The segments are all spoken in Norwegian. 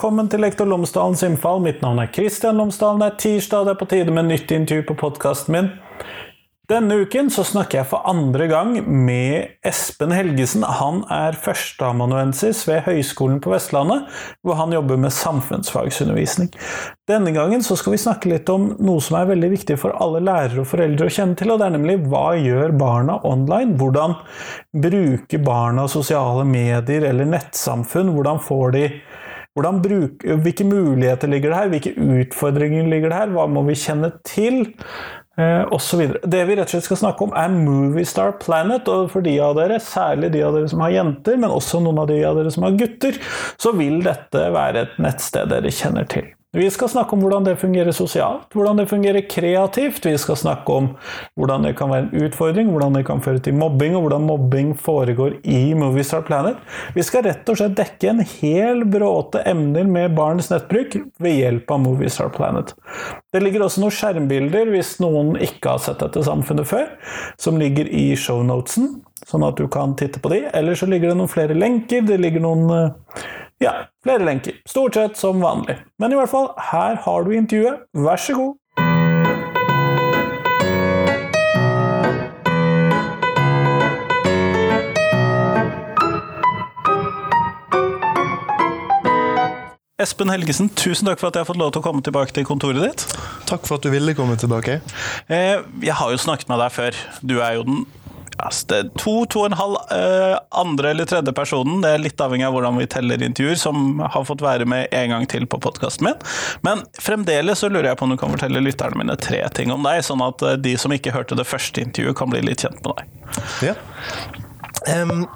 velkommen til Lektor Lomsdalens innfall. Mitt navn er Kristian Lomsdalen. Det er tirsdag, det er på tide med nytt intervju på podkasten min. Denne uken så snakker jeg for andre gang med Espen Helgesen. Han er førsteamanuensis ved Høgskolen på Vestlandet, hvor han jobber med samfunnsfagsundervisning. Denne gangen så skal vi snakke litt om noe som er veldig viktig for alle lærere og foreldre å kjenne til, og det er nemlig hva gjør barna online? Hvordan bruker barna sosiale medier eller nettsamfunn? Hvordan får de bruk, hvilke muligheter ligger det her? Hvilke utfordringer ligger det her? Hva må vi kjenne til? Eh, videre. Det vi rett og slett skal snakke om, er Moviestar Planet. Og for de av dere, særlig de av dere som har jenter, men også noen av de av dere som har gutter, så vil dette være et nettsted dere kjenner til. Vi skal snakke om hvordan det fungerer sosialt, hvordan det fungerer kreativt. Vi skal snakke om hvordan det kan være en utfordring, hvordan det kan føre til mobbing, og hvordan mobbing foregår i Movistar Planet. Vi skal rett og slett dekke en hel bråte emner med barns nettbruk ved hjelp av Movistar Planet. Det ligger også noen skjermbilder, hvis noen ikke har sett dette samfunnet før, som ligger i shownotesen, sånn at du kan titte på de. Eller så ligger det noen flere lenker. Det ligger noen eh, ja, flere lenker. Stort sett som vanlig. Men i hvert fall, her har du intervjuet. Vær så god. Espen Helgesen, tusen takk for at jeg har fått lov til å komme tilbake til kontoret ditt. Takk for at du ville komme tilbake. Eh, jeg har jo snakket med deg før. Du er jo den to, to og en halv uh, andre eller tredje personen, det er litt avhengig av hvordan vi teller intervjuer, som har fått være med en gang til på podkasten min. Men fremdeles så lurer jeg på om du kan fortelle lytterne mine tre ting om deg, sånn at uh, de som ikke hørte det første intervjuet, kan bli litt kjent med deg. Ja. Um,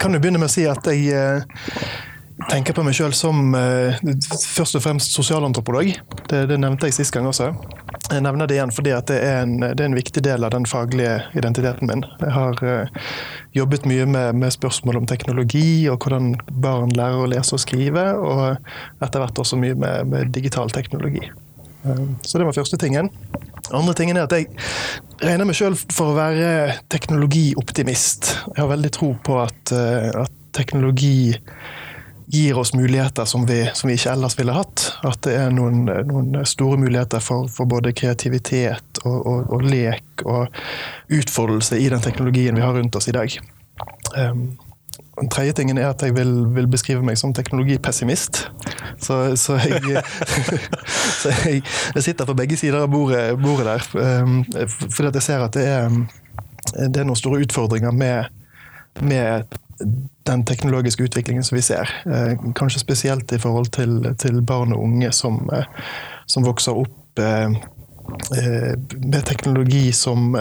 kan du begynne med å si at jeg uh tenker på meg sjøl som eh, først og fremst sosialantropolog. Det, det, nevnte jeg sist gang også. Jeg nevner det igjen fordi det er, en, det, er en, viktig del av den faglige identiteten min. Jeg har eh, jobbet mye med, med, spørsmål om teknologi og hvordan barn lærer å lese og skrive, og etter hvert også mye med, med digital teknologi. Uh, så det var første tingen. Andre tingen er at jeg regner meg sjøl for å være teknologioptimist. Jeg har veldig tro på at, at teknologi gir oss muligheter som vi, som vi, ikke ellers ville hatt. At det er noen, noen store muligheter for, for både kreativitet og, og, og, lek og utfoldelse i den teknologien vi har rundt oss i dag. Um, den tredje tingen er at jeg vil, vil beskrive meg som teknologipessimist. Så, så, jeg, så jeg, jeg, sitter på begge sider av bordet, bordet der. Um, fordi at jeg ser at det er, det er noen store utfordringer med, med den teknologiske utviklingen som vi ser. Eh, kanskje spesielt i forhold til, til barn og unge som, eh, som vokser opp eh, med teknologi som,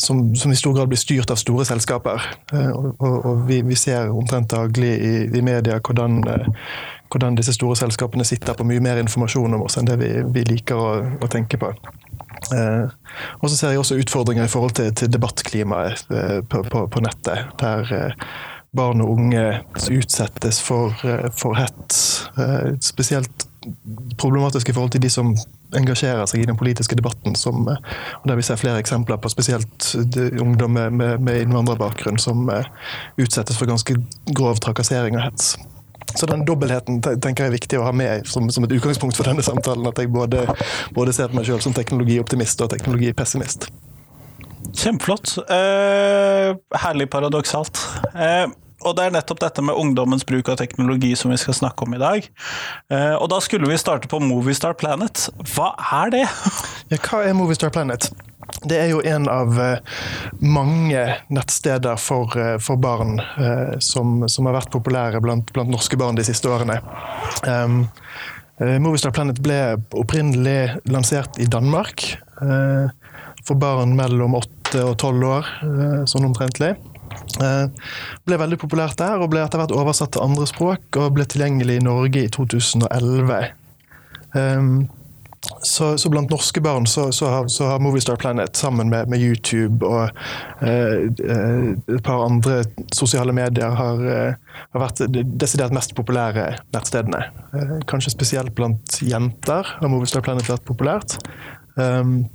som, som, i stor grad blir styrt av store selskaper. Og, og vi, vi, ser omtrent daglig i, i media hvordan, hvordan, disse store selskapene sitter på mye mer informasjon om oss enn det vi, vi liker å, å, tenke på. og så ser jeg også utfordringer i forhold til, til debattklimaet på, på, på, nettet. der barn og unge utsettes for, eh, for hets. Eh, spesielt problematisk i forhold til de som engasjerer seg i den politiske debatten. Som, eh, der vi ser flere eksempler på spesielt ungdom med, med, innvandrerbakgrunn som utsettes for ganske grov trakassering og hets. Så den dobbeltheten tenker jeg er viktig å ha med som, som et utgangspunkt for denne samtalen. At jeg både, både ser på meg sjøl som teknologioptimist og teknologipessimist. Kjempeflott. Eh, herlig paradoksalt. Eh, og det er nettopp dette med ungdommens bruk av teknologi som vi skal snakke om i dag. Eh, og da skulle vi starte på Moviestar Planet. Hva er det? ja, hva er Moviestar Planet? Det er jo en av eh, mange nettsteder for, eh, for barn eh, som, som, har vært populære blant, blant, norske barn de siste årene. Um, Moviestar Planet ble opprinnelig lansert i Danmark. For barn mellom 8 og 12 år, eh, sånn omtrentlig. Eh, ble veldig populært der, og ble etter hvert oversatt til andre språk og ble tilgjengelig i Norge i 2011. Ehm, så, så, blant norske barn så, så, har, så, har, Moviestar Planet sammen med, med YouTube og eh, et par andre sosiale medier har, har vært de desidert mest populære nettstedene. Kanskje spesielt blant jenter har Moviestar Planet vært populært. Um,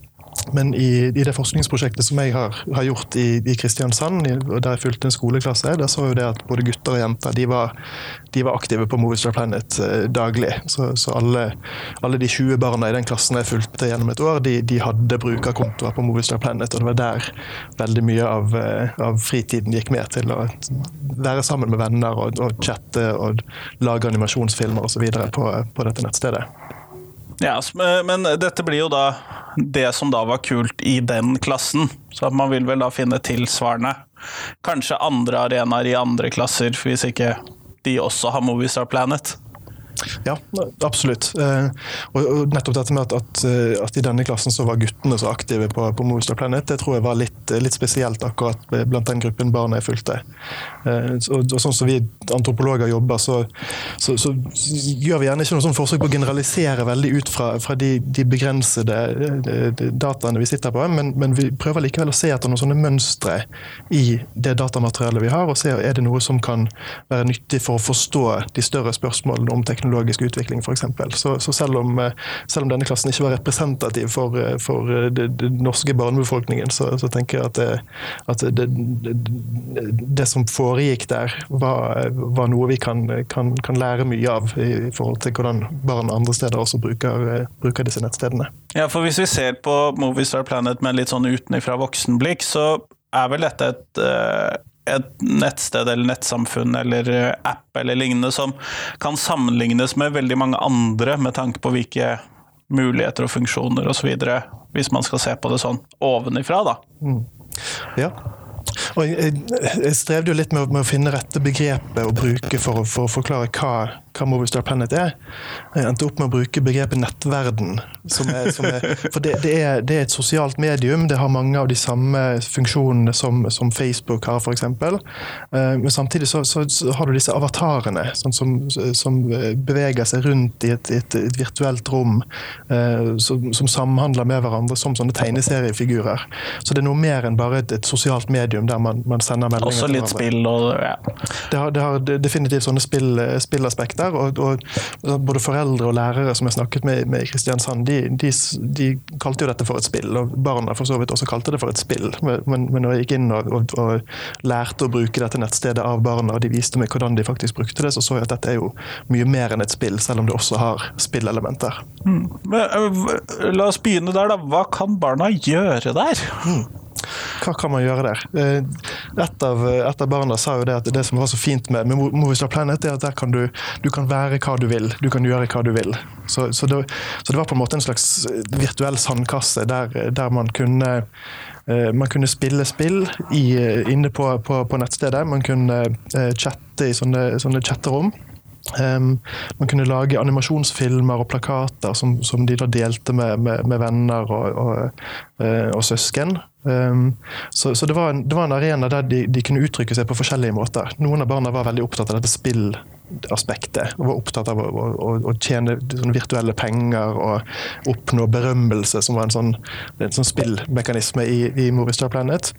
Men i, i, det forskningsprosjektet som jeg har, har gjort i, i, Kristiansand, i, der jeg fulgte en skoleklasse, der så jo det at både gutter og jenter de var, de var aktive på Movistar Planet eh, daglig. Så, så alle, alle, de 20 barna i den klassen jeg fulgte gjennom et år, de, de hadde brukerkontoer på Movistar Planet. Og det var der veldig mye av, eh, av, fritiden gikk med til å være sammen med venner og, og chatte og lage animasjonsfilmer osv. På, på dette nettstedet. Ja, Men dette blir jo da det som da var kult i den klassen. Så man vil vel da finne tilsvarende. Kanskje andre arenaer i andre klasser, hvis ikke de også har Movistar Planet. Ja, absolutt. Eh, og nettopp dette med at, at, eh, at, i denne klassen så var guttene så aktive på, på Movistar Planet, det tror jeg var litt, litt, spesielt akkurat blant den gruppen barna jeg fulgte. Eh, og, og sånn som vi antropologer jobber, så, så, så, gjør vi gjerne ikke noe sånn forsøk på å generalisere veldig ut fra, fra de, de, begrensede dataene vi sitter på, men, men, vi prøver likevel å se etter noen sånne mønstre i det datamateriellet vi har, og se er det noe som kan være nyttig for å forstå de større spørsmålene om teknologi teknologisk utvikling, f.eks. Så, så selv, om, eh, selv, om, denne klassen ikke var representativ for, eh, for eh, den norske barnebefolkningen, så, så, tenker jeg at, det, at det, det, det, som foregikk der, var, var noe vi kan, kan, kan, lære mye av i, forhold til hvordan barn andre steder også bruker, bruker disse nettstedene. Ja, for Hvis vi ser på Movistar Planet med litt sånn utenfra voksenblikk, så er vel dette et et nettsted eller nettsamfunn eller eh, app eller lignende som kan sammenlignes med veldig mange andre med tanke på hvilke muligheter og funksjoner osv., hvis man skal se på det sånn ovenifra, da. Mm. Ja. Og jeg, jeg, strevde jo litt med, å finne rette begrepet å bruke for, for å forklare hva hva Movistar Planet er. Jeg endte opp med å bruke begrepet nettverden. Som er, som er, for det, det, er, det, er, et sosialt medium. Det har mange av de samme funksjonene som, som Facebook har, f.eks. Eh, men samtidig så, så, har du disse avatarene sånn som, som, beveger seg rundt i et, et, et virtuelt rom. Eh, som, som, samhandler med hverandre som sånne tegneseriefigurer. Så det er noe mer enn bare et, et sosialt medium der man, man sender meldinger Også litt spill og ja. Det har, det har definitivt sånne spill, spillaspekter. Og, og, både foreldre og lærere som jeg snakket med, med i Kristiansand, de, de, de, kalte jo dette for et spill. Og barna for så vidt også kalte det for et spill. Men, men når jeg gikk inn og, og, og, lærte å bruke dette nettstedet av barna, og de viste meg hvordan de faktisk brukte det, så så jeg at dette er jo mye mer enn et spill, selv om det også har spillelementer. Mm. Men, la oss begynne der, da. Hva kan barna gjøre der? Mm. Hva kan man gjøre der? Eh, et av, et av, barna sa jo det at det som var så fint med, med Movistar Planet, er at der kan du, du kan være hva du vil. Du kan gjøre hva du vil. Så, så, det, så det, var på en måte en slags virtuell sandkasse der, der man kunne eh, man kunne spille spill i, inne på, på, på, nettstedet. Man kunne eh, chatte i sånne, sånne chatterom. Um, man kunne lage animasjonsfilmer og plakater som, som de da delte med, med, med venner og, og, og søsken. Um, så, så det, var en, det, var en, arena der de, de, kunne uttrykke seg på forskjellige måter. Noen av barna var veldig opptatt av dette spillaspektet. og Var opptatt av å, å, å tjene virtuelle penger og oppnå berømmelse, som var en sånn, en sånn spillmekanisme i, i Movistar Planet.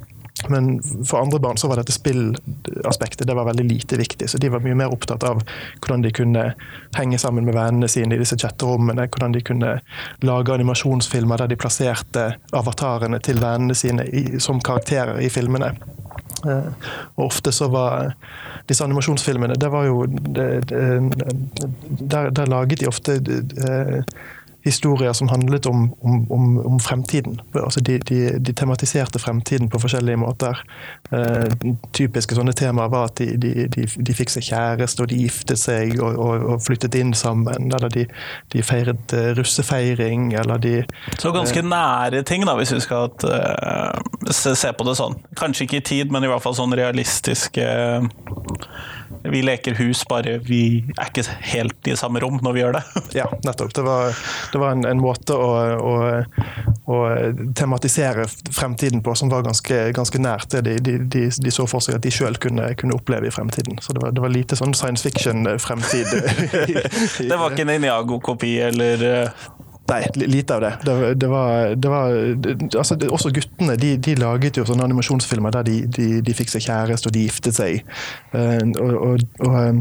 Men for andre barn så var dette spillaspektet det var veldig lite viktig. Så de var mye mer opptatt av hvordan de kunne henge sammen med vennene sine i disse chatterommene. Hvordan de kunne lage animasjonsfilmer der de plasserte avatarene til vennene sine i, som karakterer i filmene. Uh, og ofte så var disse animasjonsfilmene det var jo det, det, der, der, laget de ofte uh, historier som handlet om, om, om, om fremtiden. Altså de, de, de, tematiserte fremtiden på forskjellige måter. Eh, typiske sånne temaer var at de, de, fikk seg kjæreste, og de giftet seg og, og, og flyttet inn sammen. Eller de, feiret uh, russefeiring, eller de Så ganske uh, nære ting, da, hvis vi skal uh, se, se, på det sånn. Kanskje ikke i tid, men i hvert fall sånn realistiske vi leker hus, bare vi er ikke helt i samme rom når vi gjør det. ja, nettopp. Det var, det var en, en, måte å, å, å, tematisere fremtiden på som var ganske, ganske nært det de, de, de, så for seg at de sjøl kunne, kunne, oppleve i fremtiden. Så det var, det var lite sånn science fiction-fremtid. det var ikke en Iniago-kopi eller eh, Nei, lite av det. det, det, var, det var, altså, også guttene de, de, laget jo sånne animasjonsfilmer der de, de, de fikk seg kjæreste og de giftet seg. Uh, og, og, og, Eh,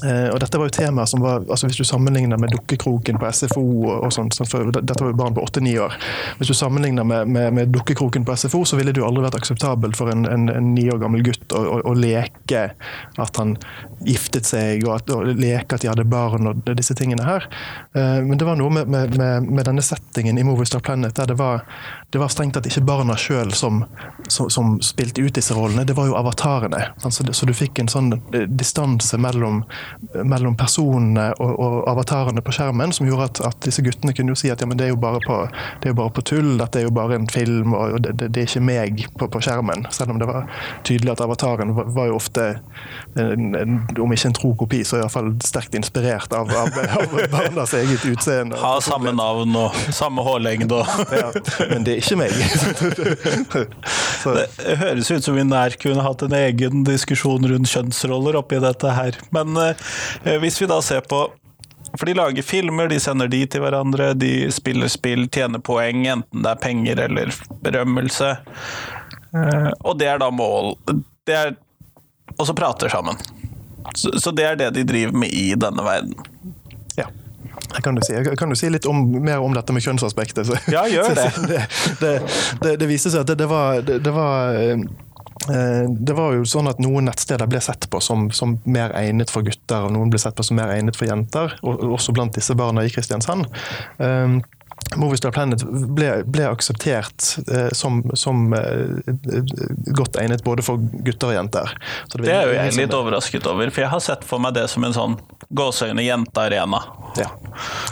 og dette var jo tema som var, altså Hvis du sammenligner med Dukkekroken på SFO og, og sånt, for Dette var jo barn på 8-9 år. Hvis du sammenligner med, med, med, Dukkekroken på SFO, så ville det jo aldri vært akseptabelt for en, en, 9 år gammel gutt å, å, å, leke at han giftet seg, og, at, og leke at de hadde barn og disse tingene her. Eh, men det var noe med, med denne settingen i Movistar Planet der det var, det var strengt tatt ikke barna sjøl som, som, som, spilte ut disse rollene, det var jo avatarene. Altså, så du fikk en sånn eh, distanse mellom mellom personene og, og, avatarene på skjermen, som gjorde at, at, disse guttene kunne jo si at ja, men det er jo på, det er jo bare på tull, dette er jo bare en film, og det, det, det er ikke meg på, på, skjermen. Selv om det var tydelig at avataren var, var jo ofte, en, en, om ikke en tro kopi, så iallfall sterkt inspirert av, av, av barnas eget utseende. Ha samme navn og samme hårlengde og ja, Men det ikke meg. det høres ut som vi nær kunne hatt en egen diskusjon rundt kjønnsroller oppi dette her. Men Eh, hvis vi da ser på for de lager filmer, de sender de til hverandre, de spiller spill, tjener poeng, enten det er penger eller berømmelse. Eh, og det er da mål det er, Og så prater sammen. Så, så, det er det de driver med i denne verden. Ja. Kan, du si, kan du si litt om, mer om dette med kjønnsaspektet? Så, ja, gjør det. det, det, det, viste seg at det, var, det var eh, Eh, det var jo sånn at Noen nettsteder ble sett på som, som, mer egnet for gutter, og noen ble sett på som mer egnet for jenter. Og, også blant disse barna i Kristiansand. Um, Movistar Planet ble, ble akseptert eh, som, som eh, godt egnet både for gutter og jenter. det, det, er jo jeg litt overrasket over, for jeg har sett for meg det som en sånn gåseøyne jentearena. Ja.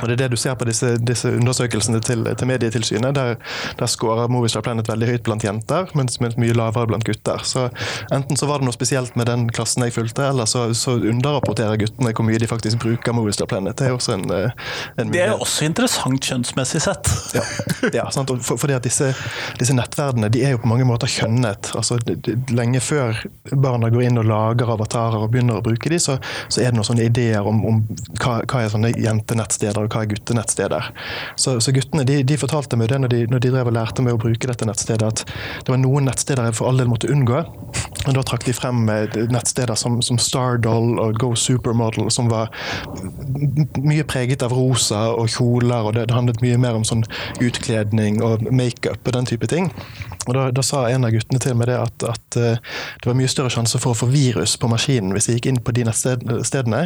Og Det er det du ser på disse, disse undersøkelsene til, til Medietilsynet. Der, der scorer Movistar Planet veldig høyt blant jenter, mens, mens, mye lavere blant gutter. Så Enten så var det noe spesielt med den klassen jeg fulgte, eller så, så underrapporterer guttene hvor mye de faktisk bruker Movistar Planet. Det er også en, eh, en Det er jo også interessant kjønnsmessig sett. Ja, ja sant? For, fordi at disse, disse nettverdene de er jo på mange måter kjønnet. Altså, lenge før barna går inn og lager avatarer og begynner å bruke de, så, så er det noen sånne ideer om, om hva, hva, er sånne jentenettsteder og hva er guttenettsteder. Så, så guttene de, de, fortalte meg det når de, når de drev og lærte meg å bruke dette nettstedet, at det var noen nettsteder jeg for all del måtte unngå. Da trakk de frem nettsteder som, som Stardoll og Go Supermodel, som var mye preget av rosa og kjoler, og det, det handlet mye mer om sånn utkledning og makeup og den type ting. Og da, da, sa en av guttene til meg det at, at, eh, det var mye større sjanse for å få virus på maskinen hvis jeg gikk inn på de nettstedene.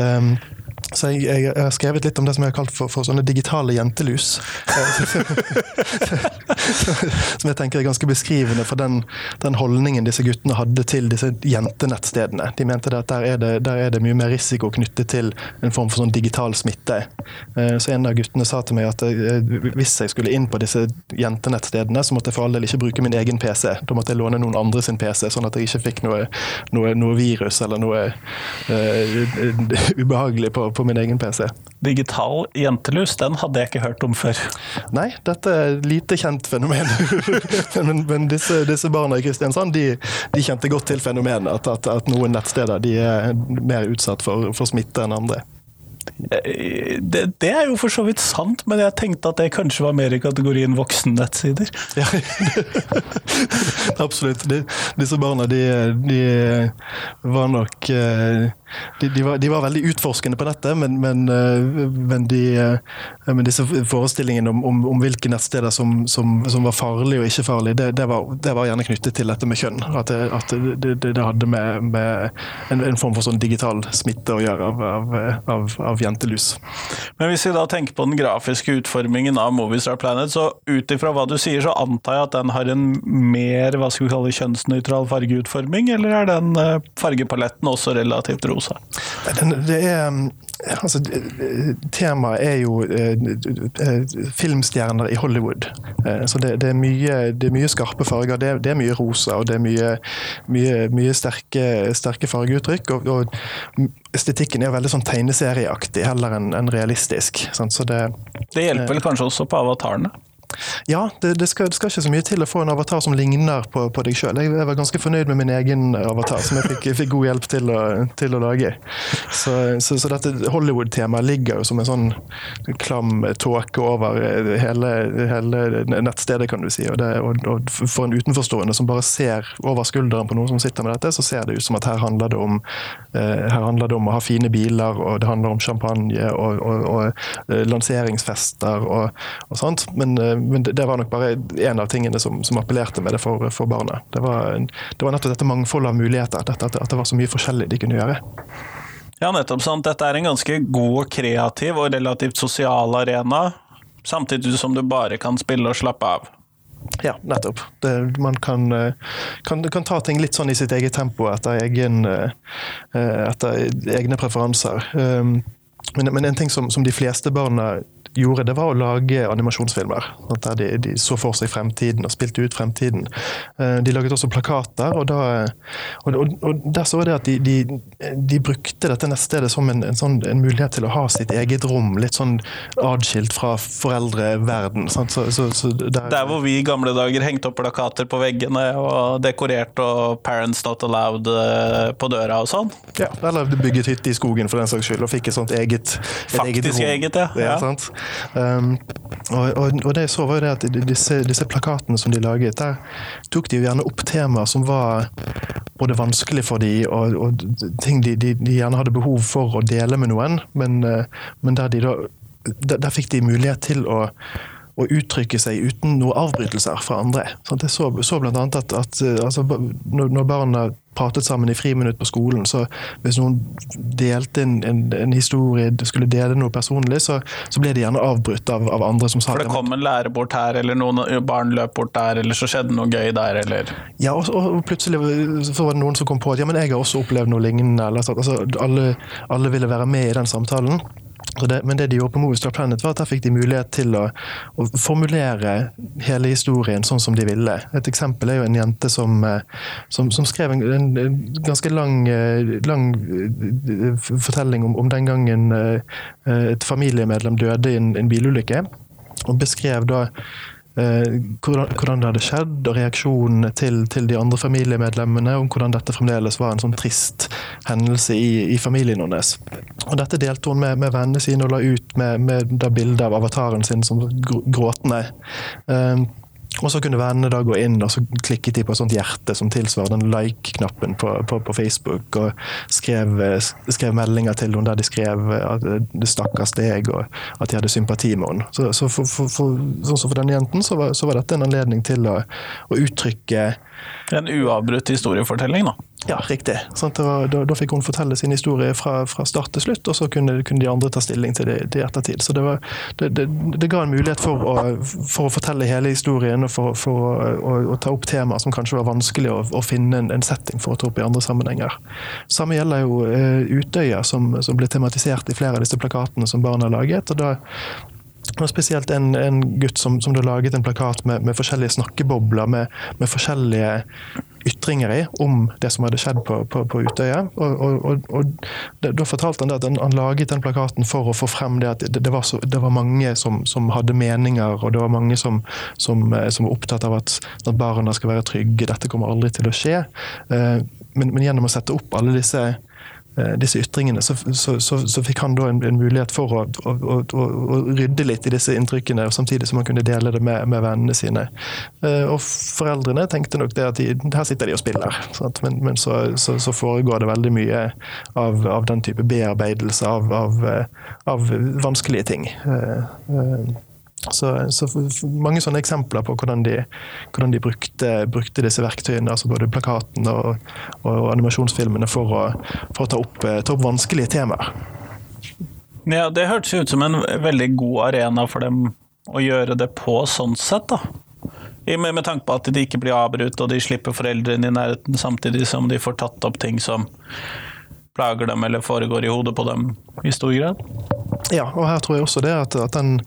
Um, så jeg, jeg, har skrevet litt om det som jeg har kalt for, for sånne digitale jentelus. som jeg tenker er ganske beskrivende for den, den, holdningen disse guttene hadde til disse jentenettstedene. De mente at der er, det, der er det mye mer risiko knyttet til en form for sånn digital smitte. Eh, så en av guttene sa til meg at eh, hvis jeg skulle inn på disse jentenettstedene, så måtte jeg for all del ikke bruke min egen PC. Da måtte jeg låne noen andre sin PC, sånn at jeg ikke fikk noe, noe, noe virus eller noe uh, ubehagelig på, på min egen PC. Digital jentelus, den hadde jeg ikke hørt om før. Nei, dette er lite kjent fenomen. men, men disse, disse, barna i Kristiansand de, de, kjente godt til fenomenet. At, at, at noen nettsteder de er mer utsatt for, for smitte enn andre. Eh, det, det, er jo for så vidt sant, men jeg tenkte at det kanskje var mer i kategorien voksennettsider. Ja, absolutt. De, disse barna de, de, var nok eh, de, de, var, de, var, veldig utforskende på dette, men, men, men, de, men disse forestillingene om, om, om, hvilke nettsteder som, som, som, var farlige og ikke farlige, det, det, var, det, var, gjerne knyttet til dette med kjønn. At det, at det hadde med, med en, en, form for sånn digital smitte å gjøre av, av, av, av jentelus. Men hvis vi da tenker på den grafiske utformingen av Movistar Planet, så ut ifra hva du sier, så antar jeg at den har en mer hva skal vi kalle kjønnsnøytral fargeutforming, eller er den eh, fargepaletten også relativt rosa? Den, det er Altså, temaet er jo eh, filmstjerner i Hollywood. Eh, så det, det, er mye, det, er mye, skarpe farger. Det, det, er mye rosa, og det er mye, mye, mye sterke, sterke, fargeuttrykk. Og, og, estetikken er veldig sånn tegneserieaktig heller enn en realistisk. Sant? Så det, det hjelper vel kanskje også på avatarene? Ja, det, det, skal, det, skal, ikke så mye til å få en avatar som ligner på, på deg sjøl. Jeg, var ganske fornøyd med min egen avatar, som jeg fikk, fikk god hjelp til å, til å lage. Så, så, så dette Hollywood-temaet ligger jo som en sånn klam tåke over hele, hele, nettstedet, kan du si. Og, det, og, og, for en utenforstående som bare ser over skulderen på noen som sitter med dette, så ser det ut som at her handler det om, eh, her handler det om å ha fine biler, og det handler om champagne og, og eh, lanseringsfester og, sånt. Men, eh, men det var nok bare en av tingene som, som appellerte med det for, for barna. Det var, det var, nettopp dette mangfoldet av muligheter, dette, at, det var så mye forskjellig de kunne gjøre. Ja, nettopp sant. Dette er en ganske god, kreativ og relativt sosial arena, samtidig som du bare kan spille og slappe av. Ja, nettopp. Det, man kan, kan, kan, ta ting litt sånn i sitt eget tempo etter, egen, eh, etter egne preferanser. Men, men, en ting som, som de fleste barna gjorde, det var å lage animasjonsfilmer. Der de, de, så for seg fremtiden og spilte ut fremtiden. Eh, de laget også plakater, og, da, og, og, og der så var det at de, de, de brukte dette nettstedet som en, en, sånn, en, mulighet til å ha sitt eget rom, litt sånn adskilt fra foreldreverden. Så, så, så der, der, hvor vi i gamle dager hengte opp plakater på veggene og dekorerte og 'Parents Not Allowed' eh, på døra og sånn. Ja, eller bygget hytte i skogen for den saks skyld, og fikk et sånt eget, et Faktisk eget, eget ja. ja. ja Um, og, og, og, det jeg så var det at disse, disse, plakatene som de laget, der tok de jo gjerne opp temaer som var både vanskelig for de og, og ting de, de, de, gjerne hadde behov for å dele med noen, men, uh, men der, de da, der, der fikk de mulighet til å å uttrykke seg uten noen avbrytelser fra andre. Sånn, jeg så, så annet at, at altså, når barna pratet sammen i friminutt på skolen, så hvis noen delte en, en, en historie, skulle dele noe personlig, så, så ble det gjerne avbrutt av, av, andre som sa For det kom en lærer bort her, eller noen barn løp bort der, eller så skjedde noe gøy der, eller Ja, og, og plutselig så var det noen som kom på at ja, men jeg har også opplevd noe lignende. Eller, altså, alle, alle ville være med i den samtalen. Det, men det de gjorde på Movistar Planet, var at der fikk de mulighet til å, å, formulere hele historien sånn som de ville. Et eksempel er jo en jente som, eh, som, som skrev en, en, ganske lang, eh, lang eh, fortelling om, om, den gangen et familiemedlem døde i en, en bilulykke. Og beskrev da hvordan, det hadde skjedd, og reaksjonen til, til, de andre familiemedlemmene. Om hvordan dette fremdeles var en sånn trist hendelse i, i familien hennes. Og dette delte hun med, med vennene sine og la ut med, med bilde av avataren sin som gråtende. Um, og så kunne vennene da gå inn og så klikket de på et sånt hjerte som tilsvarer den like-knappen på, på, på, Facebook, og skrev, skrev, meldinger til henne der de skrev at det stakkars deg, og at de hadde sympati med henne. Så, så for, for, for, sånn som for denne jenten, så var, så var, dette en anledning til å, å uttrykke En uavbrutt historiefortelling, da? Ja, riktig. Var, da, da, fikk hun fortelle sin historie fra, fra start til slutt, og så kunne, kunne, de andre ta stilling til det i ettertid. Så det, var, det, det, det, ga en mulighet for å, for å fortelle hele historien og for, for å, å, å, ta opp temaer som kanskje var vanskelig å, finne en, en, setting for å ta opp i andre sammenhenger. Samme gjelder jo uh, Utøya, som, som ble tematisert i flere av disse plakatene som barna laget. og da og spesielt en, en gutt som, som laget en plakat med, med forskjellige snakkebobler, med, med forskjellige ytringer i om det som hadde skjedd på, på, på Utøya. Og, og, og, Da fortalte han at han, han, laget den plakaten for å få frem det at det, det, var, så, det var, mange som, som, hadde meninger, og det var mange som, som, eh, som var opptatt av at, at, barna skal være trygge. Dette kommer aldri til å skje. Eh, men, men gjennom å sette opp alle disse disse ytringene, så, så, så, så, fikk han da en, en mulighet for å, å, å, å, rydde litt i disse inntrykkene, samtidig som han kunne dele det med, med vennene sine. Eh, og foreldrene tenkte nok det at de, her sitter de og spiller, men, men så, foregår det veldig mye av, av den type bearbeidelse av, av, eh, av vanskelige ting. Så, så, mange sånne eksempler på hvordan de, hvordan de brukte, brukte, disse verktøyene, altså både plakaten og, og animasjonsfilmene, for å, for å ta, opp, ta, opp, vanskelige temaer. Ja, Det hørtes ut som en veldig god arena for dem å gjøre det på, sånn sett. da. Med, med tanke på at de ikke blir avbrutt, og de slipper foreldrene i nærheten, samtidig som de får tatt opp ting som plager dem eller foregår i hodet på dem i stor grad. Ja, og her tror jeg også det at, at den,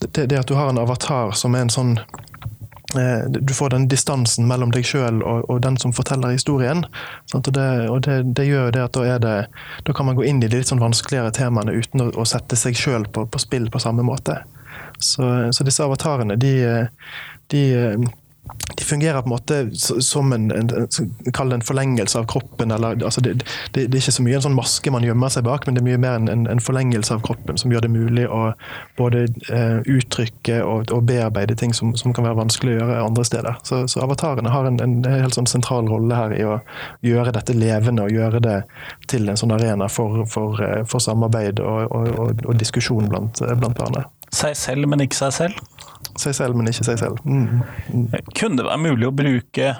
det, det, at du har en avatar som er en sånn eh, du får den distansen mellom deg sjøl og, og, den som forteller historien. Og, det, og det, det, gjør det at da, det, da, kan man gå inn i de litt sånn vanskeligere temaene uten å, å sette seg sjøl på, på, spill på samme måte. Så, så disse avatarene, de, de de fungerer på en måte som en, en, en, en forlengelse av kroppen. Eller, altså det, det, det, er ikke så mye en sånn maske man gjemmer seg bak, men det er mye mer en, en forlengelse av kroppen som gjør det mulig å både eh, uttrykke og, og, bearbeide ting som, som, kan være vanskelig å gjøre andre steder. Så, så avatarene har en, helt sånn sentral rolle her i å gjøre dette levende og gjøre det til en sånn arena for, for, eh, for samarbeid og, og, og diskusjon blant, blant barna. Seg selv, men ikke seg selv? Seg selv, men ikke seg selv. Mm. Mm. Kunne det være mulig å bruke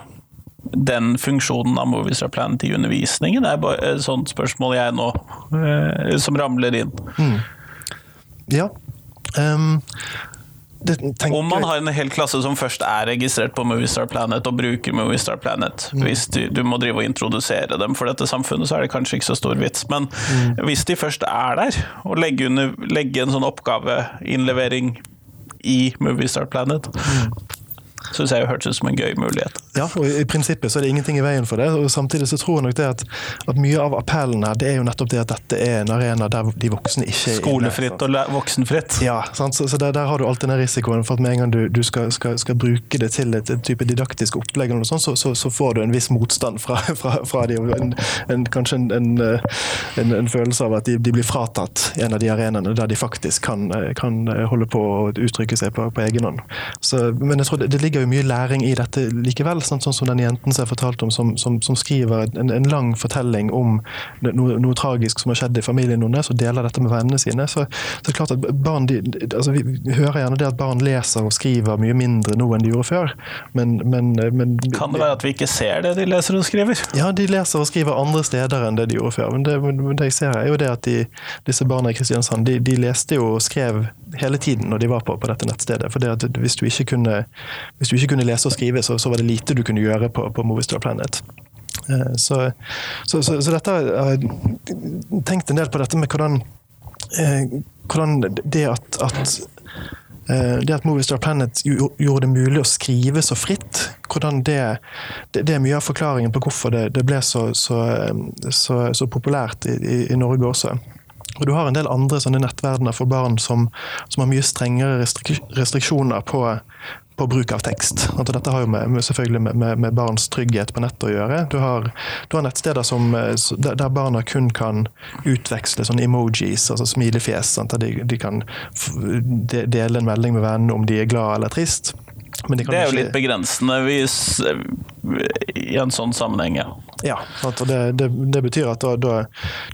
den funksjonen av Movies Planet i undervisningen? Det er bare et sånt spørsmål jeg nå eh, som ramler inn. Mm. Ja. Um, Om man har en hel klasse som først er registrert på Movistar Planet og bruker Movistar Planet, mm. hvis du, du, må drive og introdusere dem for dette samfunnet, så er det kanskje ikke så stor vits. Men mm. hvis de først er der, og legge, under, legge en sånn oppgaveinnlevering i Moviestar Planet. Mm syns jeg hørtes ut som en gøy mulighet. Ja, og i prinsippet så er det ingenting i veien for det. og Samtidig så tror jeg nok det at, at mye av appellen her, det er jo nettopp det at dette er en arena der de voksne ikke er Skolefritt og voksenfritt. Ja, sant? så, så der, der, har du alltid den risikoen for at med en gang du, du skal, skal, skal, bruke det til et, et type didaktisk opplegg, eller noe sånt, så, så, så, får du en viss motstand fra, fra, fra de, en, en, kanskje en, en, følelse av at de, de, blir fratatt en av de arenaene der de faktisk kan, kan holde på å uttrykke seg på, på egen hånd. Så, men jeg tror det, det ligger jo mye læring i dette likevel. Sånn, sånn som den jenten som jeg fortalte om, som, som, som skriver en, en, lang fortelling om noe, noe, tragisk som har skjedd i familien hennes, og deler dette med vennene sine. Så, så det er klart at barn, de, altså Vi hører gjerne det at barn leser og skriver mye mindre nå enn de gjorde før. Men, men, men Kan det være at vi ikke ser det de leser og skriver? Ja, de leser og skriver andre steder enn det de gjorde før. Men det, det jeg ser er jo det at de, disse barna i Kristiansand, de, de, leste jo og skrev hele tiden når de var på, på dette nettstedet. For det at hvis du ikke kunne, hvis du ikke kunne lese og skrive, så, så var det lite du kunne gjøre på, på Movistar Planet. Eh, så, så, så, så dette har jeg tenkt en del på dette med hvordan, eh, hvordan det at, at eh, det at Movistar Planet gjorde det mulig å skrive så fritt, hvordan det, det, det er mye av forklaringen på hvorfor det, det ble så, så, så, så populært i, i, Norge også. Og Du har en del andre sånne nettverdener for barn som, som har mye strengere restriksjoner på, på bruk av tekst. Altså, dette har jo med, selvfølgelig med, med, med, barns trygghet på nettet å gjøre. Du har, du har nettsteder som, eh, der barna kun kan utveksle sånne emojis, altså smilefjes. De, de, kan dele en melding med vennene om de er glad eller trist. det er jo litt begrensende hvis, i en sånn sammenheng, ja. Ja, det, det, det, betyr at da, da,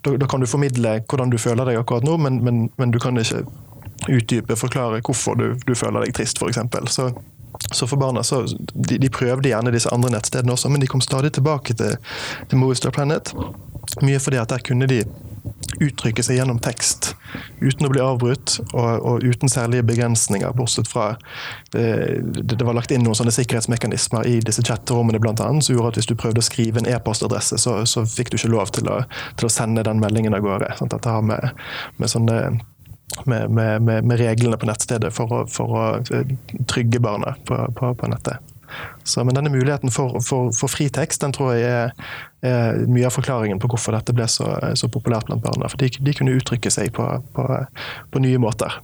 da, kan du formidle hvordan du føler deg akkurat nå, men, men, men du kan ikke utdype, forklare hvorfor du, du føler deg trist, f.eks. Så så for barna så, de, de, prøvde gjerne disse andre nettstedene også, men de kom stadig tilbake til, til Movistar Planet. Mye fordi at der kunne de uttrykke seg gjennom tekst uten å bli avbrutt og, og uten særlige begrensninger, bortsett fra eh, det, det, var lagt inn noen sånne sikkerhetsmekanismer i disse chatterommene annet, som gjorde at hvis du prøvde å skrive en e-postadresse, så, så, fikk du ikke lov til å, til å sende den meldingen av gårde. Sånn, dette har med, med sånne med, med, med, reglene på nettstedet for å, for å eh, trygge barna på, på, på nettet. Så, men denne muligheten for, for, for fri tekst den tror jeg er, er, mye av forklaringen på hvorfor dette ble så, så populært blant barna. For de, de kunne uttrykke seg på, på nye måter.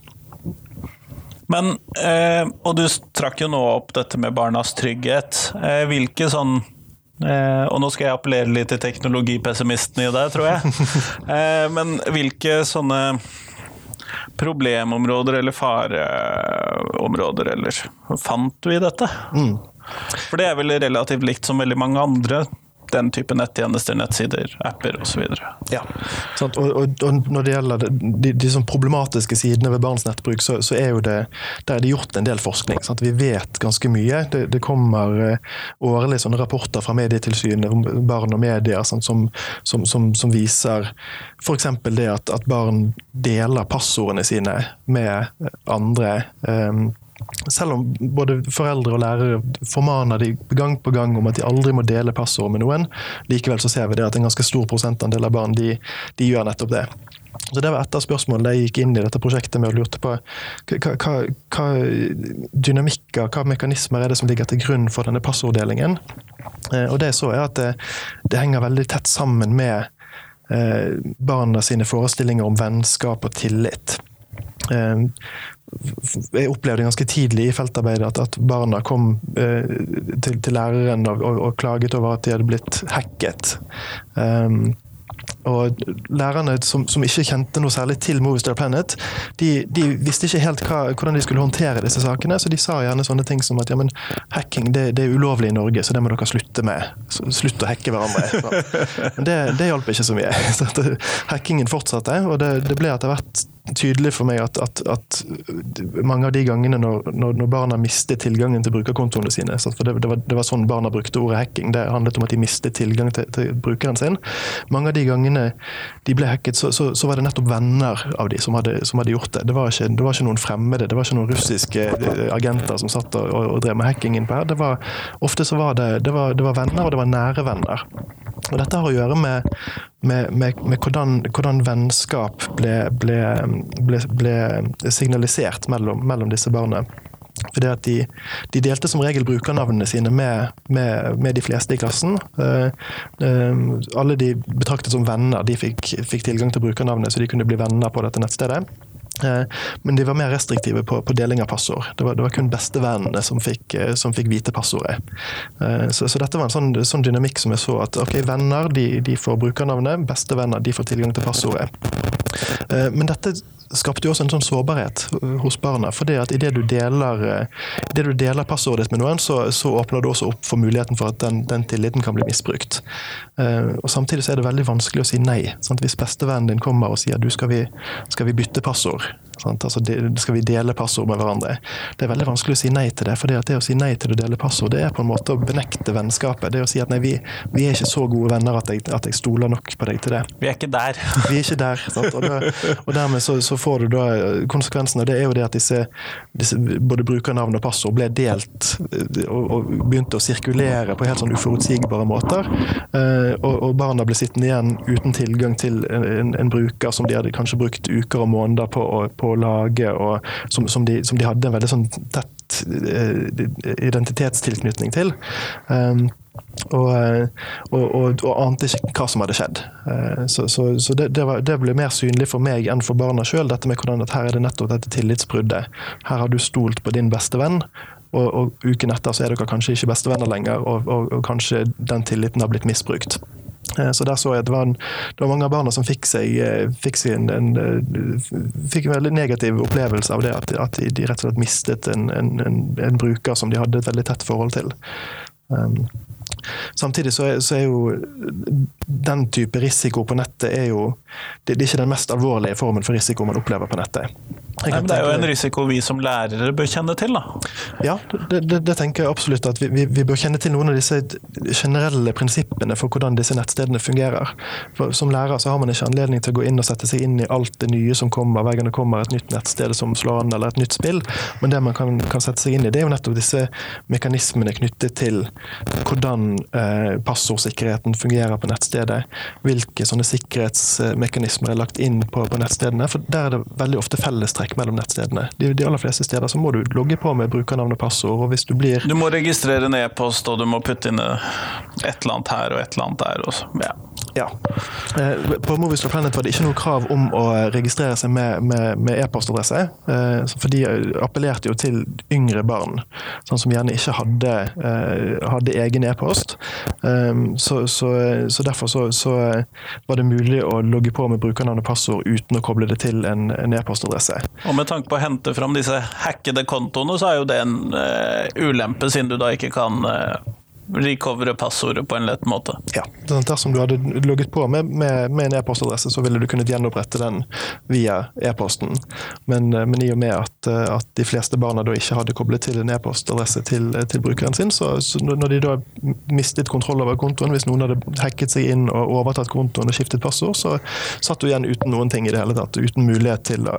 Men, eh, og du trakk jo nå opp dette med barnas trygghet. Eh, hvilke sånn eh, Og nå skal jeg appellere litt til teknologipessimisten i deg, tror jeg. Eh, men hvilke sånne problemområder eller fareområder, eller fant du i dette? Mm. For det er vel relativt likt som veldig mange andre den type nettjenester, nettsider, apper osv. Ja, og, og, og, når det gjelder de, de sånn problematiske sidene ved barns nettbruk, så, så, er jo det, der er det gjort en del forskning. Sant? Vi vet ganske mye. Det, det kommer uh, årlig sånne rapporter fra Medietilsynet om barn og medier som, som, som, som, viser f.eks. det at, at, barn deler passordene sine med andre. Um, selv om både foreldre og lærere formaner de gang på gang om at de aldri må dele passord med noen, likevel så ser vi det at en ganske stor prosentandel av barn de, de gjør nettopp det. Så Det var et av spørsmålene jeg gikk inn i dette prosjektet med å lurte på hva, hva, hva dynamikker, hva mekanismer er det som ligger til grunn for denne passorddelingen. Eh, og det så er at det, det henger veldig tett sammen med eh, barna sine forestillinger om vennskap og tillit. Eh, jeg opplevde ganske tidlig i feltarbeidet at, at barna kom eh, til, til, læreren og, og, og, klaget over at de hadde blitt hacket. Um, og lærerne som, som, ikke kjente noe særlig til Movistar Planet, de, de visste ikke helt hva, hvordan de skulle håndtere disse sakene, så de sa gjerne sånne ting som at ja, men hacking det, det er ulovlig i Norge, så det må dere slutte med. Slutt å hacke hverandre. Men det, det hjalp ikke så mye. Så at, hackingen fortsatte, og det, det ble etter hvert tydelig for meg at, at, at, mange av de gangene når, når, barna mistet tilgangen til brukerkontoene sine for det, det, var, det, var, sånn barna brukte ordet hacking. Det handlet om at de mistet tilgang til, til brukeren sin. Mange av de gangene de ble hacket, så, så, så var det nettopp venner av de som hadde, som hadde gjort det. Det var, ikke, det var, ikke, noen fremmede, det var ikke noen russiske eh, agenter som satt og, og drev med hacking innpå her. Det var, ofte så var det, det var, var venner, og det var nære venner. Og dette har å gjøre med, med, med, med hvordan, hvordan, vennskap ble, ble, ble, ble signalisert mellom, mellom, disse barna. Fordi at de, de, delte som regel brukernavnene sine med, med, med de fleste i klassen. Uh, uh, alle de betraktet som venner, de fikk, fikk tilgang til brukernavnet, så de kunne bli venner på dette nettstedet. Eh, men de var mer restriktive på, på deling av passord. Det var, det var kun bestevennene som eh, som fikk vite passordet. Eh, så, så, dette var en sånn, sånn, dynamikk som jeg så at ok, venner de, de får brukernavnet, bestevenner de får tilgang til passordet. Men dette skapte jo også en sånn sårbarhet hos barna. For det at idet du deler, det du deler passordet ditt med noen, så, så, åpner du også opp for muligheten for at den, den tilliten kan bli misbrukt. Og Samtidig så er det veldig vanskelig å si nei. Sant? Hvis bestevennen din kommer og sier du skal vi, skal vi bytte passord, Altså, skal vi dele passord med hverandre? Det er veldig vanskelig å si nei til det. For det å si nei til å dele passord, det er på en måte å benekte vennskapet. Det å si at nei, vi, vi er ikke så gode venner at jeg, at jeg, stoler nok på deg til det. Vi er ikke der. vi er ikke der. Og, da, og, dermed så, så, får du da konsekvensen av det er jo det at disse, disse både brukernavn og passord ble delt og, og, begynte å sirkulere på helt sånn uforutsigbare måter. Eh, og, og, barna ble sittende igjen uten tilgang til en, en, en bruker som de hadde kanskje brukt uker og måneder på å, på å lage, og som, som, de, som, de, hadde en veldig sånn tett eh, identitetstilknytning til. Um, og, og, og, og, ante ikke hva som hadde skjedd. Uh, så, så, så det, det, var, det, ble mer synlig for meg enn for barna sjøl, dette med hvordan at her er det nettopp dette tillitsbruddet. Her har du stolt på din beste venn, og, uken etter så er dere kanskje ikke bestevenner lenger, og, kanskje den tilliten har blitt misbrukt. Eh, så der så jeg at det var, en, det var mange av barna som fikk seg, eh, fikk seg en, en, eh, fikk en, veldig negativ opplevelse av det. At, at de rett og slett mistet en, en, bruker som de hadde et veldig tett forhold til. Um, Samtidig så er, så er, jo den type risiko på nettet er jo det, det er ikke den mest alvorlige formen for risiko man opplever på nettet. Nei, men det er jo en risiko vi som lærere bør kjenne til, da. Ja, det, det, det tenker jeg absolutt at vi, vi, vi, bør kjenne til noen av disse generelle prinsippene for hvordan disse nettstedene fungerer. For Som lærer så har man ikke anledning til å gå inn og sette seg inn i alt det nye som kommer hver gang det kommer et nytt nettsted som slår an, eller et nytt spill. Men det man kan, kan sette seg inn i, det er jo nettopp disse mekanismene knyttet til hvordan eh, passordsikkerheten fungerer på nettstedet. Hvilke sånne sikkerhetsmekanismer er lagt inn på, på nettstedene. For der er det veldig ofte fellestrekk mellom nettstedene. De, de, aller fleste steder så må du logge på med brukernavn og passord. og hvis Du blir... Du må registrere en e-post, og du må putte inn et eller annet her og et eller annet der. Også. Ja. Ja. Eh, på Movies Planet var det ikke noe krav om å registrere seg med e-postadresse. Eh, for de appellerte jo til yngre barn, sånn som gjerne ikke hadde, eh, hadde egen e-post. Så, så, så, derfor så, så, var det mulig å logge på med brukernavn og passord uten å koble det til en e-postadresse. Og med tanke på å hente fram disse hackede kontoene, så er jo det en ulempe, siden du da ikke kan recovere passordet på en lett måte. Ja, Dersom du hadde logget på med, med, med en e-postadresse, så ville du kunnet gjenopprette den via e-posten. Men, eh, men, i og med at, eh, at, de fleste barna da ikke hadde koblet til en e-postadresse til, til, brukeren sin, så, så, når de da mistet kontroll over kontoen, hvis noen hadde hacket seg inn og overtatt kontoen og skiftet passord, så satt du igjen uten noen ting i det hele tatt, uten mulighet til å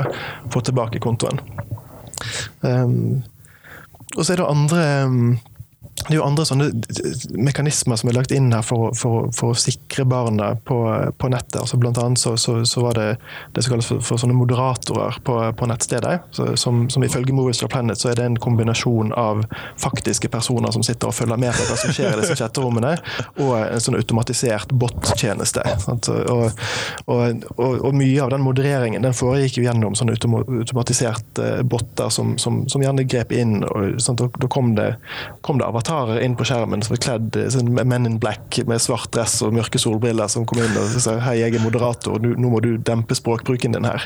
få tilbake kontoen. Um, og så er det andre um, det er jo andre sånne mekanismer som er lagt inn her for, for, for å sikre barna på, på nettet. Altså blant annet så, så, så, var det det som kalles for, for sånne moderatorer på, på nettstedet. Så, som, som, ifølge Movies of Planet så er det en kombinasjon av faktiske personer som sitter og følger med på hva som skjer i disse chatterommene, og en sånn automatisert bot-tjeneste. Og, og, og, og, mye av den modereringen den foregikk jo gjennom sånne automatiserte botter som, som, som gjerne grep inn. og Da kom det, kom det avatarer avatarer inn på skjermen som er kledd sånn Men in black med svart dress og mørke solbriller som kom inn og sa hei, jeg er moderator, nå må du dempe språkbruken din her.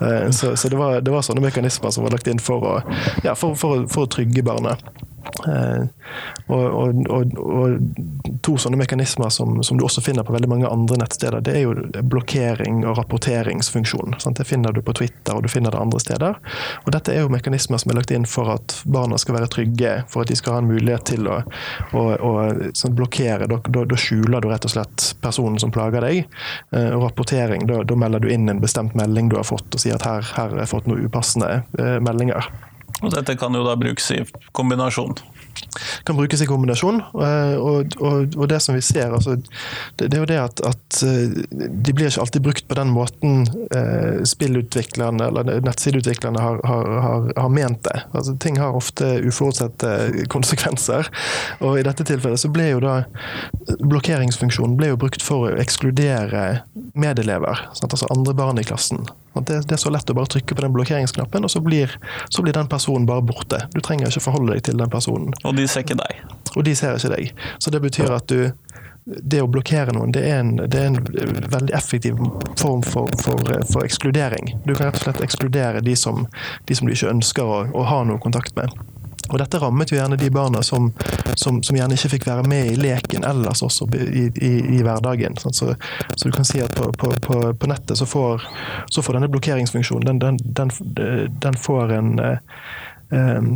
Eh, så, så det, var, det, var, sånne mekanismer som var lagt inn for å, ja, for, for, for å trygge barnet. Eh, og, og, og, og, to sånne mekanismer som, som, du også finner på veldig mange andre nettsteder, det er jo blokkering og rapporteringsfunksjon. Sant? Det finner du på Twitter og du finner det andre steder. Og dette er jo mekanismer som er lagt inn for at barna skal være trygge, for at de skal ha en mulighet til å, å, å sånn blokkere. Da, da, da, skjuler du rett og slett personen som plager deg. Eh, og rapportering, da, da, melder du inn en bestemt melding du har fått, og sier at her, her har jeg fått noen upassende eh, meldinger. Og dette kan jo da brukes i kombinasjon? Kan brukes i kombinasjon. Eh, og, og, og det som vi ser, altså, det, det, er jo det at, at, eh, de blir ikke alltid brukt på den måten eh, spillutviklerne eller nettsideutviklerne har, har, har, har ment det. Altså, ting har ofte uforutsette konsekvenser. Og i dette tilfellet så ble jo da blokkeringsfunksjonen ble jo brukt for å ekskludere medelever. Sant? Altså andre barn i klassen. Det, det, er så lett å bare trykke på den blokkeringsknappen, og så blir, så blir, den personen bare borte. Du trenger ikke forholde deg til den personen. Og de ser ikke deg. Og de ser ikke deg. Så det betyr at du det å blokkere noen, det er en, det er en veldig effektiv form for, for, for, ekskludering. Du kan rett og slett ekskludere de som, de som du ikke ønsker å, å ha noe kontakt med. Og Dette rammet jo gjerne de barna som, som, som, gjerne ikke fikk være med i leken ellers også i, i, i hverdagen. Så, så, du kan si at på, på, på, på nettet så får, så får, denne blokkeringsfunksjonen den, den, den, den får en Ehm,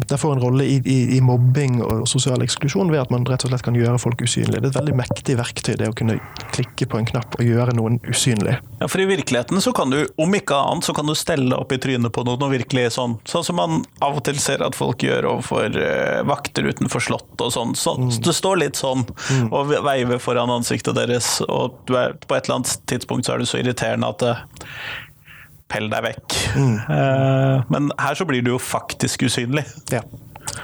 det får en rolle i, i, i, mobbing og sosial eksklusjon ved at man rett og slett kan gjøre folk usynlige. Det er et veldig mektig verktøy det å kunne klikke på en knapp og gjøre noen usynlig. Ja, for i virkeligheten så kan du, om ikke annet, så kan du stelle opp i trynet på noen og virkelig sånn, sånn som man av og til ser at folk gjør overfor uh, vakter utenfor slott og sånn. Så, mm. du står litt sånn mm. og veiver foran ansiktet deres, og er, på et eller annet tidspunkt så er du så irriterende at det pell deg vekk. Mm. Uh, men her så blir du jo faktisk usynlig. Ja,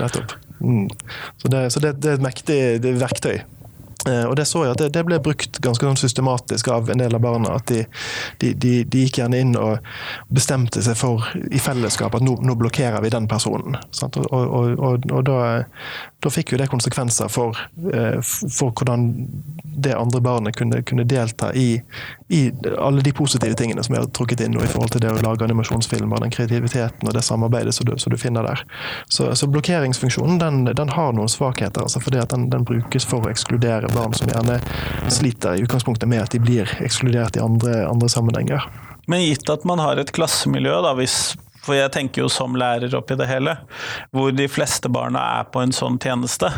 nettopp. Mm. Så, det, så det, det, er et mektig verktøy. Uh, og det så jeg at det, det, ble brukt ganske sånn systematisk av en del av barna. At de, de, de, de, gikk gjerne inn og bestemte seg for i fellesskap at nå, nå blokkerer vi den personen. Og, og, og, og, da, da fikk jo det konsekvenser for, uh, for hvordan det andre barnet kunne, kunne delta i, i, alle de positive tingene som jeg har trukket inn i forhold til det å lage animasjonsfilmer, den kreativiteten og det samarbeidet som du, som du finner der. Så, så blokkeringsfunksjonen den, den, har noen svakheter, altså fordi at den, den, brukes for å ekskludere barn som gjerne sliter i utgangspunktet med at de blir ekskludert i andre, andre sammenhenger. Men gitt at man har et klassemiljø, da, hvis for jeg tenker jo som lærer oppi det hele, hvor de fleste barna er på en sånn tjeneste,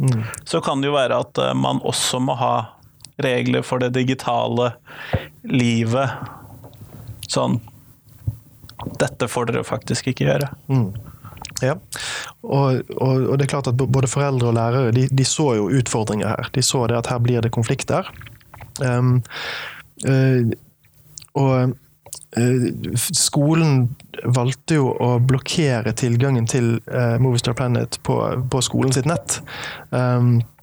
mm. så kan det jo være at eh, man også må ha regler for det digitale livet. Sånn Dette får dere faktisk ikke gjøre. Mm. Ja, og, og, og, det er klart at både foreldre og lærere de, de, så jo utfordringer her. De så det at her blir det konflikter. Um, uh, og uh, skolen valgte jo å blokkere tilgangen til uh, Movistar Planet på, på skolen sitt nett. Um, Eh,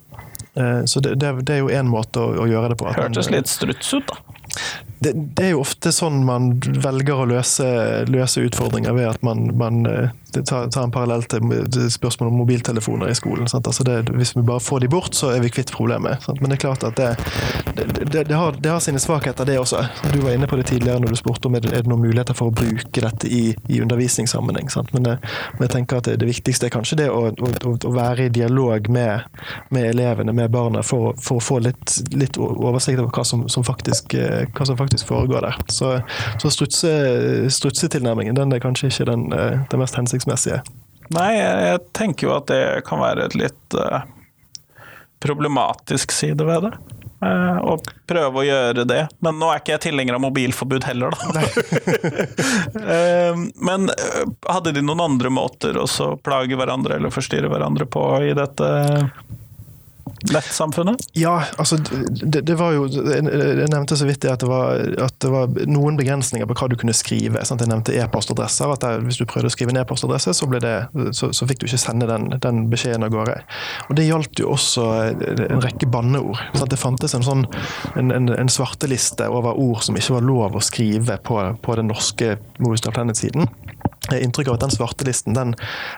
så det, det, det er jo én måte å, å, gjøre det på. Hørtes litt struts ut, da det, det, er jo ofte sånn man velger å løse, løse utfordringer, ved at man, man eh, tar, tar, en parallell til spørsmålet om mobiltelefoner i skolen. Altså det, hvis vi bare får de bort, så er vi kvitt problemet. Sant? Men det er klart at det, det har, har, sine svakheter, det også. Du var inne på det tidligere når du spurte om er det er noen muligheter for å bruke dette i, i undervisningssammenheng. Men, men, jeg tenker at det, viktigste er kanskje det å, å, å være i dialog med, med elevene, med barna, for, for, å få litt, litt oversikt over hva som, som faktisk eh, hva som faktisk foregår der. Så, så strutse, strutsetilnærmingen den er kanskje ikke den, eh, den, mest hensiktsmessige. Nei, jeg tenker jo at det kan være et litt uh, problematisk side ved det. Uh, å prøve å gjøre det. Men nå er ikke jeg tilhenger av mobilforbud heller, da. uh, men hadde de noen andre måter å plage hverandre eller forstyrre hverandre på i dette? Nettsamfunnet? Ja, altså det, det var jo Jeg nevnte så vidt at det, var, at det var noen begrensninger på hva du kunne skrive. Sant? Jeg nevnte e-postadresser. at der, Hvis du prøvde å skrive en e-postadresse, så, så, så, fikk du ikke sende den, den, beskjeden av gårde. Og Det gjaldt jo også en rekke banneord. Sant? Det fantes en sånn en, en, en svarteliste over ord som ikke var lov å skrive på, på den norske Movistar Planet-siden inntrykk av at den svartelisten den,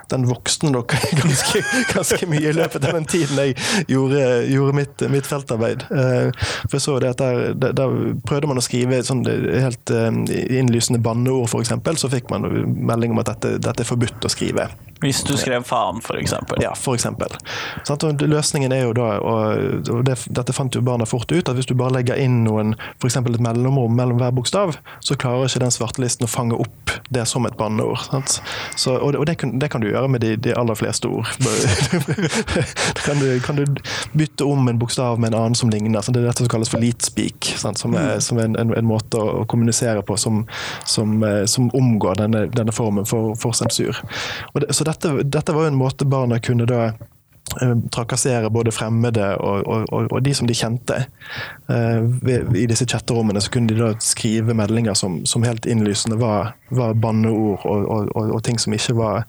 den vokste nok ganske, ganske, mye i løpet av den tiden jeg gjorde, gjorde mitt, mitt, feltarbeid. Eh, for så det at der, der, der prøvde man å skrive sånn helt eh, innlysende banneord, f.eks. Så fikk man melding om at dette, dette er forbudt å skrive. Hvis du skrev faen, f.eks. Ja, f.eks. Løsningen er jo da, og det, dette fant jo barna fort ut, at hvis du bare legger inn noen, f.eks. et mellomrom mellom hver bokstav, så klarer ikke den svartelisten å fange opp det som et banneord. Så, og, og det, kan, det, kan, du gjøre med de, de aller fleste ord. kan, du, kan, du, bytte om en bokstav med en annen som ligner. Sant? det er dette som kalles for leatspeak, som er, mm. som er en, en, en, måte å kommunisere på som, som, eh, som omgår denne, denne formen for, for sensur. Det, så dette, dette var jo en måte barna kunne da eh, trakassere både fremmede og, og, og, og, de som de kjente. Uh, I disse chatterommene så kunne de da skrive meldinger som, som helt innlysende var, var banneord og, ting som ikke var,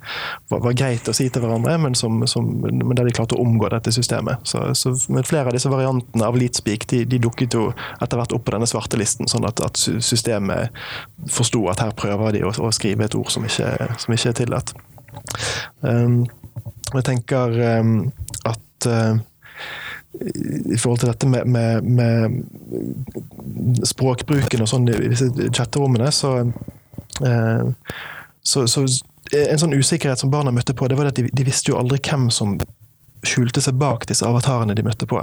var, var, greit å si til hverandre, men, som, som, men der de klarte å omgå dette systemet. Så, så flere av disse variantene av Leadspeak de, de, dukket jo etter hvert opp på denne svarte listen, sånn at, at systemet forsto at her prøver de å, å skrive et ord som ikke, som ikke er tillatt. Um, jeg tenker um, at uh, i forhold til dette med, med, med språkbruken og sånn i disse chatterommene, så, uh, så, så, En sånn usikkerhet som barna møtte på, det var at de, de visste jo aldri hvem som skjulte seg bak disse avatarene de møtte på.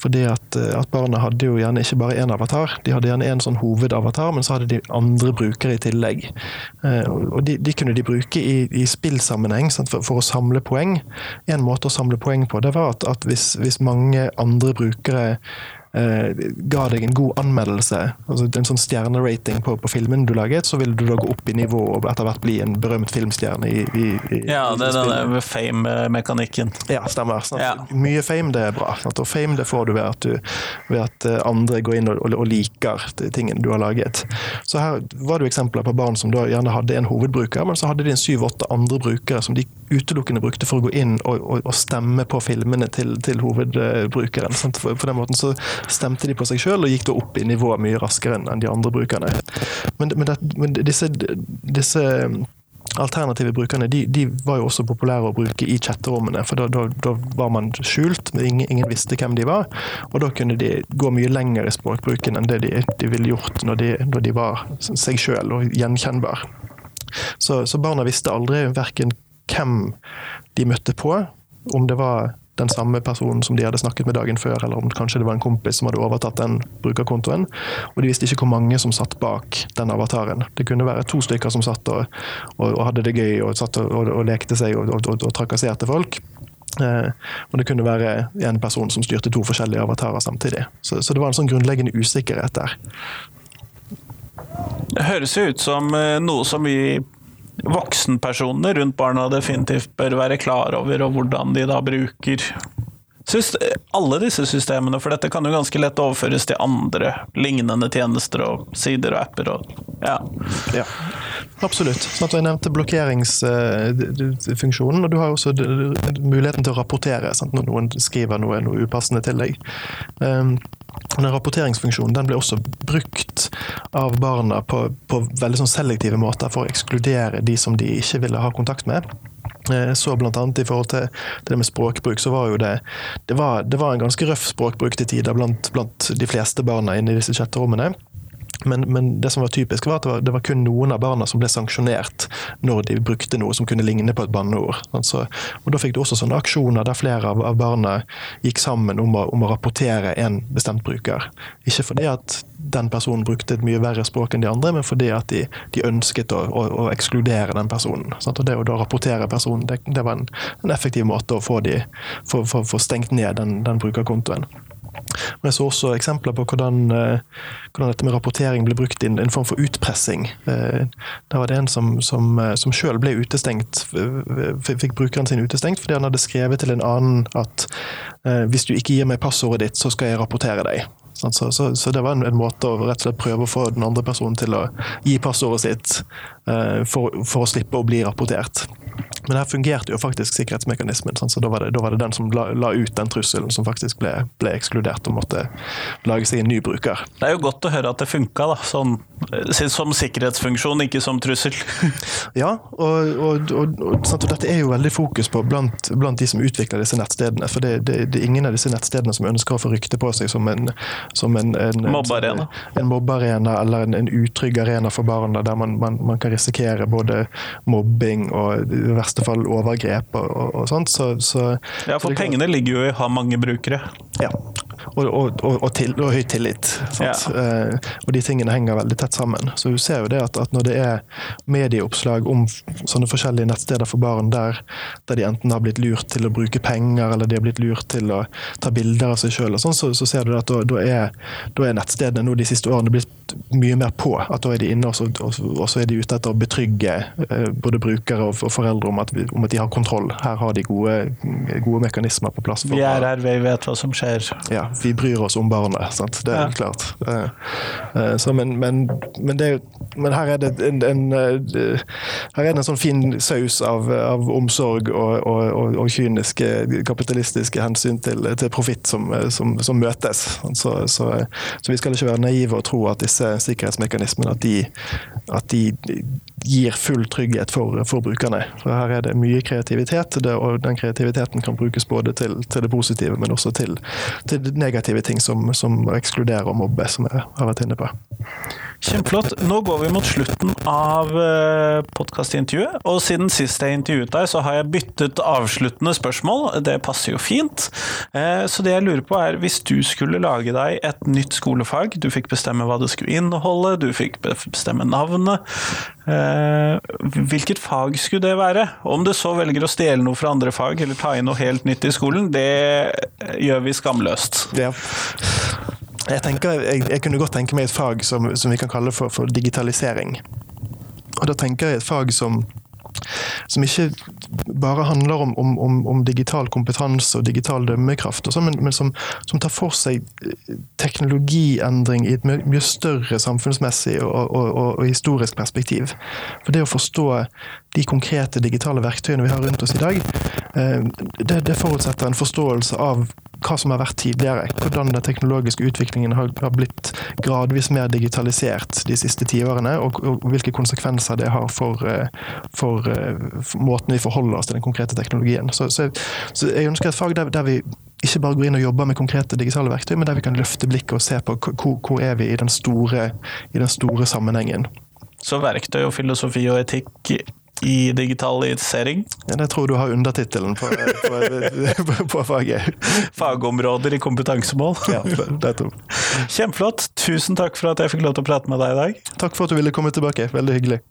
Fordi at, eh, at, barna hadde jo gjerne ikke bare én avatar, de hadde gjerne en sånn hovedavatar, men så hadde de andre brukere i tillegg. Eh, og de, de kunne de bruke i, i spillsammenheng for, for, å samle poeng. En måte å samle poeng på det var at, at hvis, hvis mange andre brukere ga deg en god anmeldelse, altså en sånn stjernerating på, på filmen du laget, så vil du da gå opp i nivå og etter hvert bli en berømt filmstjerne i, i, i Ja, det er denne fame-mekanikken. Ja, stemmer. Ja. Mye fame, det er bra. Sant? Og fame det får du ved at, du, ved at eh, andre går inn og, og, og liker tingene du har laget. Så her var det jo eksempler på barn som da gjerne hadde en hovedbruker, men så hadde de en syv-åtte andre brukere som de utelukkende brukte for å gå inn og, og, og stemme på filmene til, til hovedbrukeren. For, på den måten så stemte de på seg sjøl og gikk da opp i nivå mye raskere enn de andre brukerne. Men, men, det, men disse, disse alternative brukerne de, de, var jo også populære å bruke i chatterommene. For da, da, da var man skjult, ingen, ingen, visste hvem de var. Og da kunne de gå mye lenger i språkbruken enn det de, de ville gjort når de, når de var seg sjøl og gjenkjennbar. Så, så, barna visste aldri verken hvem de møtte på, om det var den samme personen som de hadde snakket med dagen før, eller om kanskje det var en kompis som hadde overtatt den brukerkontoen. Og de visste ikke hvor mange som satt bak den avataren. Det kunne være to stykker som satt og, og, og hadde det gøy og satt og, og lekte seg og, trakasserte folk. Eh, og det kunne være en person som styrte to forskjellige avatarer samtidig. Så, så det var en sånn grunnleggende usikkerhet der. Det høres jo ut som eh, noe som vi voksenpersonene rundt barna definitivt bør være klar over, og hvordan de da bruker alle disse systemene, for dette kan jo ganske lett overføres til andre lignende tjenester og sider og apper. Og, ja. ja. Absolutt. Sånn jeg nevnte blokkeringsfunksjonen, og du har også muligheten til å rapportere sant? når noen skriver noe, noe upassende til deg. Den rapporteringsfunksjonen den ble også brukt av barna på, på veldig sånn selektive måter for å ekskludere de som de ikke ville ha kontakt med. Eh, så blant annet I forhold til det med språkbruk, så var jo det Det var, det var en ganske røff språkbruk til tider blant, blant de fleste barna inne i disse chatterommene. Men, men, det som var typisk, var at det var, det var, kun noen av barna som ble sanksjonert når de brukte noe som kunne ligne på et banneord. Altså, og Da fikk du også sånne aksjoner der flere av, av barna gikk sammen om å, om å, rapportere en bestemt bruker. Ikke fordi at den personen brukte et mye verre språk enn de andre, men fordi at de, de ønsket å, å, å, ekskludere den personen. Sant? Og Det å da rapportere personen, det, det var en, en, effektiv måte å få, de, få, få, få stengt ned den, den brukerkontoen. Men jeg så også eksempler på hvordan, eh, hvordan dette med rapportering ble brukt i en, form for utpressing. Eh, Da var det en som, som, eh, som sjøl ble utestengt, fikk brukeren sin utestengt fordi han hadde skrevet til en annen at hvis du ikke gir meg passordet ditt, så skal jeg rapportere deg. Så, så, så det var en, en måte å rett og slett prøve å få den andre personen til å gi passordet sitt for, for å slippe å bli rapportert. Men her fungerte jo faktisk sikkerhetsmekanismen, sant? så da var, det, da var det den som la, la ut den trusselen som faktisk ble, ble ekskludert og måtte lage seg en ny bruker. Det er jo godt å høre at det funka, da. Sånn, eh, som sikkerhetsfunksjon, ikke som trussel. Ja, og, og, og, og, dette er jo veldig fokus på blant, blant de som utvikler disse nettstedene. For det, det, det er ingen av disse nettstedene som ønsker å få rykte på seg som en, som en, en Mobbearena. En mobbearena eller en, en utrygg arena for barn, der man, man, man kan risikere både mobbing og i verste fall overgrep og, og, og sånt. Så, så, Ja, for pengene ligger jo i å ha mange brukere. Ja. Og, og, og, til, og høy tillit. Sant? Eh, og de tingene henger veldig tett sammen. Så du ser jo det at, at når det er medieoppslag om sånne forskjellige nettsteder for barn der, der de enten har blitt lurt til å bruke penger, eller de har blitt lurt til å ta bilder av seg sjøl, sånn, så, så ser du at da, da, er, da er nettstedene nå de siste årene blitt mye mer på. At da er de inne, og så, og så- er de ute etter å betrygge eh, både brukere og foreldre om at, vi, om at de har kontroll. Her har de gode, gode mekanismer på plass. for Vi er her, vi vet hva som skjer. ja, vi bryr oss om barnet. Sant? Det er helt klart. Eh, eh, Så, men, men, men, det, men her er det en, en, eh, her er det en sånn fin saus av, av omsorg og, og, og, og kyniske kapitalistiske hensyn til, til profitt som, som, som møtes. Så, så, så vi skal ikke være naive og tro at disse sikkerhetsmekanismene at de, at de gir full trygghet for, for brukerne. For her er det mye kreativitet, og den kreativiteten kan brukes både til, til det positive, men også til, til negative ting som, som ekskluderer og mobbe, som jeg har vært inne på. Kjempeflott. Nå går vi mot slutten av eh, podkastintervjuet. Og siden sist jeg intervjuet deg, så har jeg byttet avsluttende spørsmål. Det passer jo fint. Eh, Så det jeg lurer på er, hvis du skulle lage deg et nytt skolefag, du fikk bestemme hva det skulle inneholde, du fikk bestemme navnet, eh, hvilket fag skulle det være? Om du så velger å stjele noe fra andre fag, eller ta inn noe helt nytt i skolen, det gjør vi skamløst. Ja. Jeg, tenker, jeg, jeg kunne godt tenke meg et fag som, som vi kan kalle for, for digitalisering. Og da tenker jeg et fag som, som ikke bare handler om, om, om, om digital kompetanse og digital dømmekraft, og så, men, men som, som tar for seg teknologiendring i et mye større samfunnsmessig og, og, og, og historisk perspektiv. For det å forstå de konkrete digitale verktøyene vi har rundt oss i dag, eh, det, det forutsetter en forståelse av hva som har vært tidligere. Hvordan den teknologiske utviklingen har, blitt gradvis mer digitalisert de siste tiårene, og, og hvilke konsekvenser det har for, eh, for, eh, for måten vi forholder oss til den konkrete teknologien. Så, så, så jeg ønsker et fag der, der vi ikke bare går inn og jobber med konkrete digitale verktøy, men der vi kan løfte blikket og se på hvor, hvor er vi i i den store sammenhengen. Så verktøy og filosofi og etikk i digitalisering. Ja, det tror du har undertittelen på, på, på, på faget. Fagområder i kompetansemål. Ja, det tror. Kjempeflott. Tusen takk for at jeg fikk lov til å prate med deg i dag. Takk for at du ville komme tilbake. Veldig hyggelig.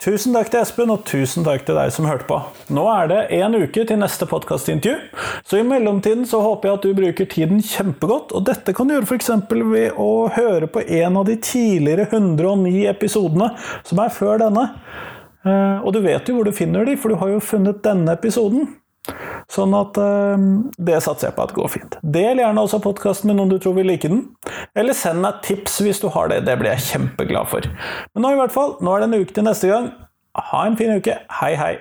Tusen takk til Espen, og tusen takk til deg som hørte på. Nå er det en uke til neste podkastintervju, så i mellomtiden så håper jeg at du bruker tiden kjempegodt. Og dette kan du gjøre f.eks. ved å høre på en av de tidligere 109 episodene som er før denne. Eh, Og du vet jo hvor du finner de, for du har jo funnet denne episoden. Sånn at eh, det satser jeg på at går fint. Del gjerne også podkasten med noen du tror vil like den. Eller send meg tips hvis du har det. Det blir jeg kjempeglad for. Men nå i hvert fall, nå er det en uke til neste gang. Ha en fin uke. Hei, hei.